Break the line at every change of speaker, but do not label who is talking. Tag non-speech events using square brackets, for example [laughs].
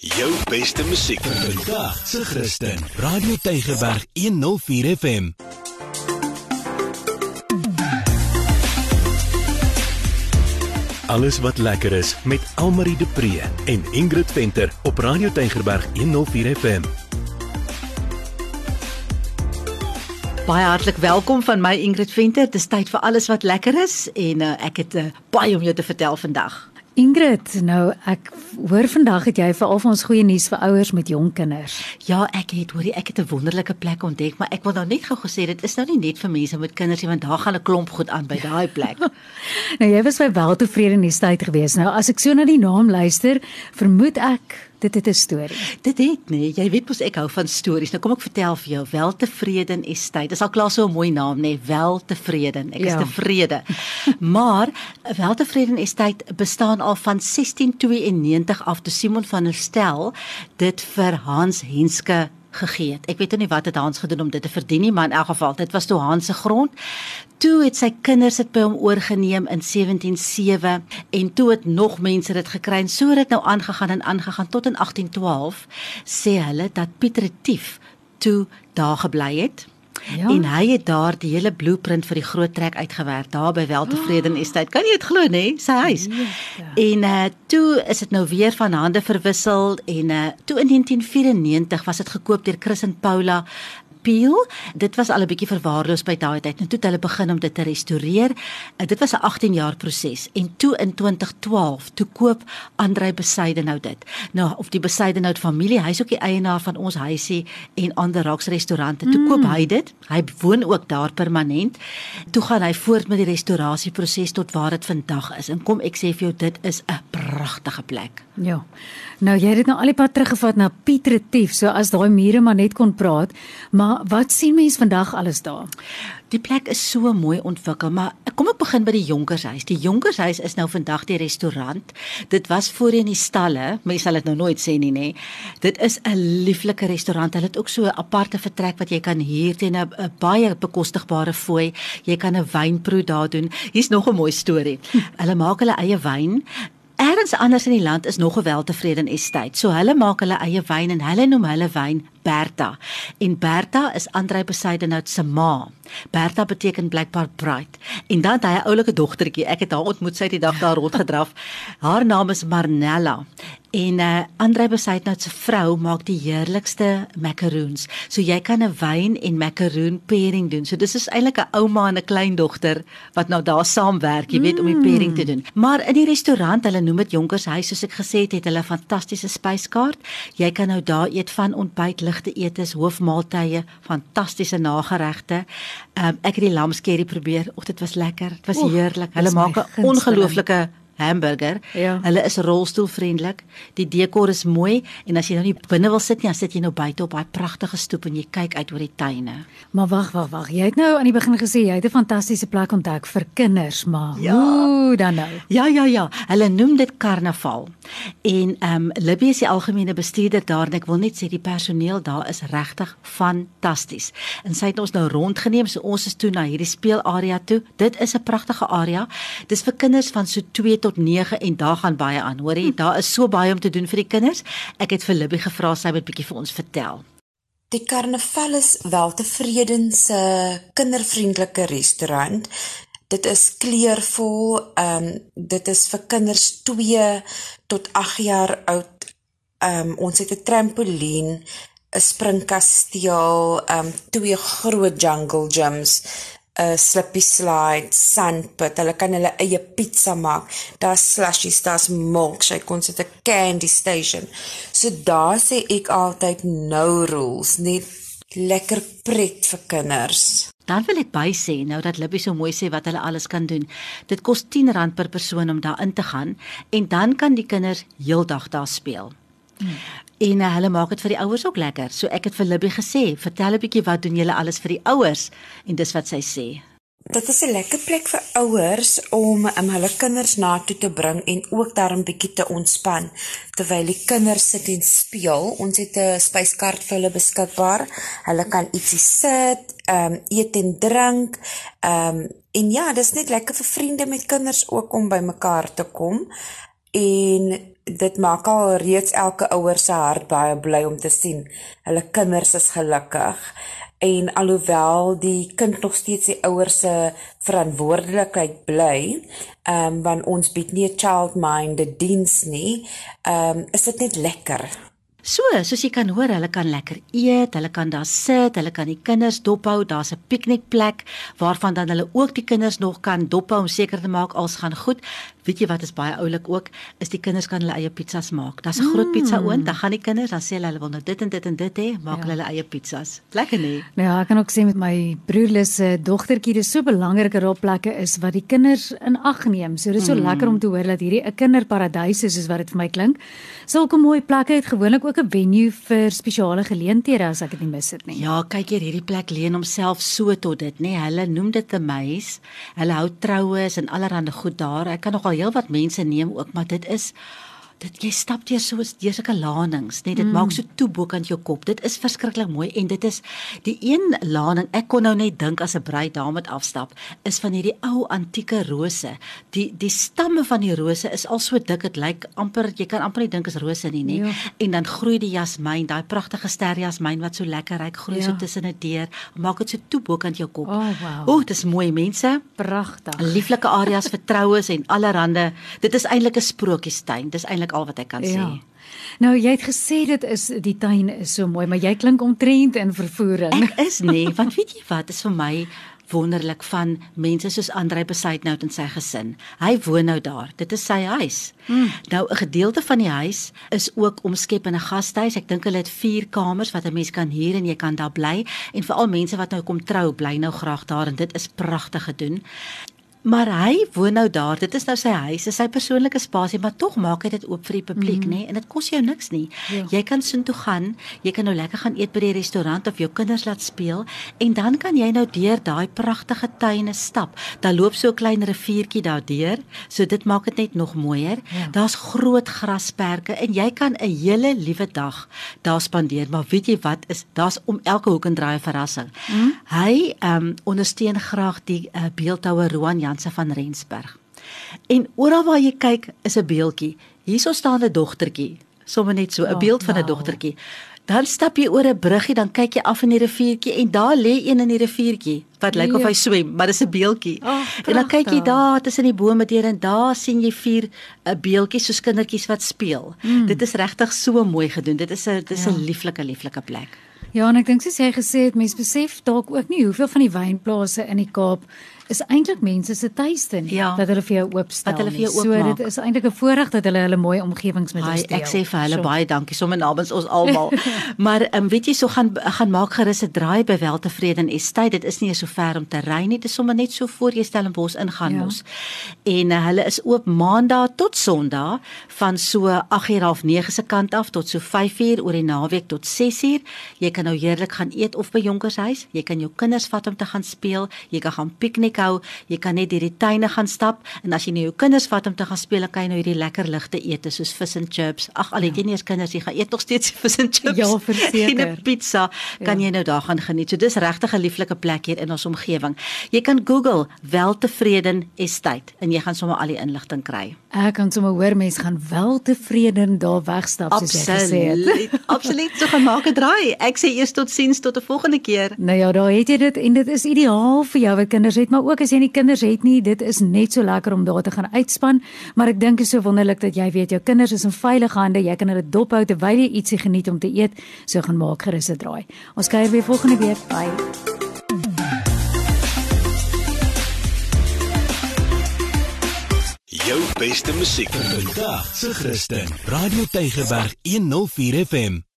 Jou beste musiek vandag se Christen. Radio Tygerberg 104 FM. Alles wat lekker is met Almarie de Pre en Ingrid Venter op Radio Tygerberg 104 FM.
Baie hartlik welkom van my Ingrid Venter. Dis tyd vir alles wat lekker is en uh, ek het uh, baie om jou te vertel vandag.
Ingrid, nou ek hoor vandag het jy vir al van ons goeie nuus vir ouers met jong kinders.
Ja, ek het hoorie, ek het 'n wonderlike plek ontdek, maar ek wil nou net gou gesê dit is nou nie net vir mense met kinders nie, want daar gaan 'n klomp goed aan by daai plek. [laughs]
nou jy was baie weltevrede in die tyd gewees. Nou as ek so na die naam luister, vermoed ek Dit het 'n storie.
Dit het nee, jy weet mos ek hou van stories. Nou kom ek vertel vir jou Weltevreden Estate. Dis al klaar so 'n mooi naam nê, nee, Weltevreden. Ek ja. is tevrede. [laughs] maar Weltevreden Estate bestaan al van 1692 af toe Simon van der Stel dit vir Hans Henske gegee het. Ek weet nie wat het Hans gedoen om dit te verdien nie, maar in elk geval, dit was toe Hans se grond. Toe het sy kinders dit by hom oorgeneem in 177 en toe het nog mense dit gekry en so het dit nou aangegaan en aangegaan tot in 1812 sê hulle dat Pieter Retief toe daar gebly het. Ja. En hy het daar die hele blueprint vir die groot trek uitgewerk daar by Weltevreden oh. Estate. Kan jy dit glo nê? Sy huis. Ja. En uh toe is dit nou weer van hande verwissel en uh toe in 1994 was dit gekoop deur Chris en Paula Peel. Dit was al 'n bietjie verwaarloos by daai tyd. En toe het hulle begin om dit te restoreer. Uh, dit was 'n 18 jaar proses. En toe in 2012, toe koop Andrei Besaide nou dit. Nou of die Besaide nou familie, hy's ook die eienaar van ons huisie en ander Rocks restaurante. Toe mm. koop hy dit. Hy woon ook daar permanent. Toe gaan hy voort met die restaurasieproses tot waar dit vandag is. En kom ek sê vir jou, dit is 'n pragtige plek.
Ja. Nou jy het dit nou al die pad teruggevat na Piet Retief, so as daai mure maar net kon praat, maar wat sien mense vandag alles daar?
Die plek is so mooi ontwikkel, maar kom ek begin by die Jonkershuis. Die Jonkershuis is nou vandag die restaurant. Dit was voorheen die stalle, mense sal dit nou nooit sê nie, nê. Dit is 'n lieflike restaurant. Hulle het ook so 'n aparte vertrek wat jy kan huur teen 'n baie bekostigbare fooi. Jy kan 'n wynproe daar doen. Hier's nog 'n mooi storie. [laughs] Hulle maak hulle eie wyn Ergens anders in die land is nog 'n weltevreden estate. So hulle maak hulle eie wyn en hulle noem hulle wyn Bertha. En Bertha is Andrei Besaidenhout se ma. Bertha beteken blykbaar bright. En dan het hy 'n oulike dogtertjie. Ek het haar ontmoet sy het die dag daar rondgedraf. Haar naam is Marnella. En uh Andre Besaidnout se vrou maak die heerlikste macaroons. So jy kan 'n wyn en macaroon pairing doen. So dis is eintlik 'n ouma en 'n kleindogter wat nou daar saamwerk, jy weet, mm. om die mm. pairing te doen. Maar in die restaurant, hulle noem dit Jonkershuis, soos ek gesê het, het hulle 'n fantastiese spyskaart. Jy kan nou daar eet van ontbyt, ligte etes, hoofmaaltye, fantastiese nageregte. Um, ek het die lamskerry probeer. Och, dit was lekker. Dit was heerlik. Hulle maak 'n ongelooflike hamburger. Ja. Hulle is rolstoelvriendelik. Die dekor is mooi en as jy nou nie binne wil sit nie, dan sit jy nou buite op daai pragtige stoep en jy kyk uit oor die tuine.
Maar wag, wag, wag. Jy het nou aan die begin gesê jy het 'n fantastiese plek ontdek vir kinders, maar ja. hoe dan nou?
Ja, ja, ja. Hulle noem dit karnaval. En ehm um, Libby is die algemene bestuurder daar en ek wil net sê die personeel daar is regtig fantasties. En sy het ons nou rondgeneem, so ons is toe na hierdie speelarea toe. Dit is 'n pragtige area. Dis vir kinders van so 2 tot tot 9 en daar gaan baie aan. Hoorie, hm. daar is so baie om te doen vir die kinders. Ek het vir Libby gevra sy moet bietjie vir ons vertel.
Die Karnaval is weltevreden se kindervriendelike restaurant. Dit is kleurvol. Ehm um, dit is vir kinders 2 tot 8 jaar oud. Ehm um, ons het 'n trampolien, 'n springkasteel, ehm um, twee groot jungle gyms, 'n slippy slide, sandpit. Hulle kan hulle eie pizza maak. Daar's slushies, daar's milkshake, ons het 'n candy station. So daar sê ek altyd no rules, net lekker pret vir kinders.
Dan wil ek by sê nou dat Libby so mooi sê wat hulle alles kan doen. Dit kos R10 per persoon om daar in te gaan en dan kan die kinders heeldag daar speel. Hmm. En uh, hulle maak dit vir die ouers ook lekker. So ek het vir Libby gesê, "Vertel 'n bietjie wat doen julle alles vir die ouers?" En dis wat sy sê.
Dit is 'n lekker plek vir ouers om um, hulle kinders na toe te bring en ook daar 'n bietjie te ontspan terwyl die kinders sit en speel. Ons het 'n spyskaart vir hulle beskikbaar. Hulle kan ietsie sit, ehm um, eet en drink. Ehm um, en ja, dis net lekker vir vriende met kinders ook om by mekaar te kom. En dit maak al reeds elke ouer se hart baie bly om te sien. Hulle kinders is gelukkig. En alhoewel die kind nog steeds die ouers se verantwoordelikheid bly, ehm um, want ons bied nie 'n child minded diens nie, ehm um, is dit net lekker.
So, soos jy kan hoor, hulle kan lekker eet, hulle kan daar sit, hulle kan die kinders dophou, daar's 'n piknikplek waarvan dan hulle ook die kinders nog kan dophou om seker te maak alles gaan goed. Weet jy wat is baie oulik ook, is die kinders kan hulle eie pizzas maak. Daar's 'n mm. groot pizza oond, dan gaan die kinders, dan sê hulle hulle wil nou dit en dit en dit hê, maak ja. hulle eie pizzas. Lekker nie?
Nou ja, ek kan ook sê met my broerlus se dogtertjie, dis so belangrike rolplekke is wat die kinders in ag neem. So dis so mm. lekker om te hoor dat hierdie 'n kinderparadys is, soos wat dit vir my klink. Sulke mooi plekke het gewoonlik ook 'n venue vir spesiale geleenthede as ek dit nie mis het nie.
Ja, kyk hier, hierdie plek leen homself so tot dit, nê. Hulle noem dit 'n meis. Hulle hou troues en allerlei goed daar. Ek kan nogal heelwat mense neem ook, maar dit is dit jy stap deur so deur sulke lanings, net dit mm. maak so toe bokant jou kop. Dit is verskriklik mooi en dit is die een laning ek kon nou net dink as 'n bruid daar met afstap is van hierdie ou antieke rose. Die die stamme van die rose is al so dik dit lyk amper jy kan amper nie dink is rose nie, nê. Ja. En dan groei die jasmyn, daai pragtige sterjasmyn wat so lekker ryk groei ja. so tussen dit deur, maak dit so toe bokant jou kop.
O, oh, wow.
O, dis mooi mense.
Pragtig.
Lieflike areas vir troues en allerhande. Dit is eintlik 'n sprookiestuin. Dis eintlik eintlik al wat ek kan ja. sê.
Nou jy het gesê dit is die tuin is so mooi, maar jy klink omtrent in vervoering.
Ek is nie, want weet jy wat, is vir my wonderlik van mense soos Andrei Besuitnout en sy gesin. Hy woon nou daar. Dit is sy huis. Hmm. Nou 'n gedeelte van die huis is ook omskep in 'n gastehuis. Ek dink hulle het 4 kamers wat 'n mens kan huur en jy kan daar bly en veral mense wat nou kom trou, bly nou graag daar en dit is pragtig gedoen. Maar hy woon nou daar. Dit is nou sy huis, is sy persoonlike spasie, maar tog maak hy dit oop vir die publiek, mm. nê? En dit kos jou niks nie. Ja. Jy kan soontoe gaan, jy kan nou lekker gaan eet by die restaurant of jou kinders laat speel en dan kan jy nou deur daai pragtige tuine stap. Daar loop so 'n klein riviertjie daardeur, so dit maak dit net nog mooier. Ja. Daar's groot grasperke en jy kan 'n hele liewe dag daar spandeer, maar weet jy wat is? Daar's om elke hoek en draai 'n verrassing. Mm. Hy ehm um, ondersteun graag die uh, beeldhouer Roan Janse van Rensburg. En oral waar jy kyk is 'n beeldjie. Hierso staan 'n dogtertjie, sommer net so 'n oh, beeld van 'n wow. dogtertjie. Dan stap jy oor 'n bruggie, dan kyk jy af in die riviertjie en daar lê een in die riviertjie wat lyk of hy ja. swem, maar dis 'n beeldjie. Oh, en dan kyk jy daar tussen die bome deur en daar sien jy vier 'n uh, beeldjies soos kindertjies wat speel. Mm. Dit is regtig so mooi gedoen. Dit is 'n dit is 'n ja. lieflike lieflike plek.
Ja, en ek dink soos jy gesê het, mense besef dalk ook nie hoeveel van die wynplase in die Kaap is eintlik mense se tuiste nie ja, dat hulle vir jou oopstel. Dat hulle vir jou oopmaak. So dit is eintlik 'n voorreg dat hulle hulle mooi omgewings met ons deel.
Ek sê vir hulle so. baie dankie sommer namens ons almal. [laughs] maar ehm um, weet jy so gaan gaan maak gerus 'n draai by Weltevrede Estate. Dit is nie so ver om te ry nie. Dit is sommer net so voor jy Stellenbosch ingaan ja. mos. En uh, hulle is oop Maandag tot Sondag van so 8:30 se kant af tot so 5:00 oor die naweek tot 6:00. Jy kan nou heerlik gaan eet of by Jonkershuis. Jy kan jou kinders vat om te gaan speel. Jy kan gaan piknik hou. Jy kan net hierdie tuine gaan stap en as jy nou jou kinders vat om te gaan speel, kan jy nou hierdie lekker ligte eet soos vis en chips. Ag, al het jy nie eens kinders, jy gaan eet nog steeds vis en chips.
Ja, verseker. [laughs]
En 'n pizza kan ja. jy nou daar gaan geniet. So dis regtig 'n lieflike plek hier in ons omgewing. Jy kan Google Weltevreden Estate en jy gaan sommer al die inligting kry.
Ek kan sommer hoor mense gaan weltevreden daar wegstap soos jy gesê het.
Absoluut, so gaan maak 'n draai. Ek sê eers totsiens tot 'n volgende keer.
Nou ja, daar het jy dit en dit is ideaal vir jou wat kinders het, maar ook as jy nie kinders het nie, dit is net so lekker om daar te gaan uitspan, maar ek dink is so wonderlik dat jy weet jou kinders is in veilige hande, jy kan hulle dophou terwyl jy ietsie geniet om te eet, so gaan maak gerus 'n draai. Ons kuier weer volgende week. Bye.
Jou beste musiek vir vandag se Christen. Radio Tygerberg 104 FM.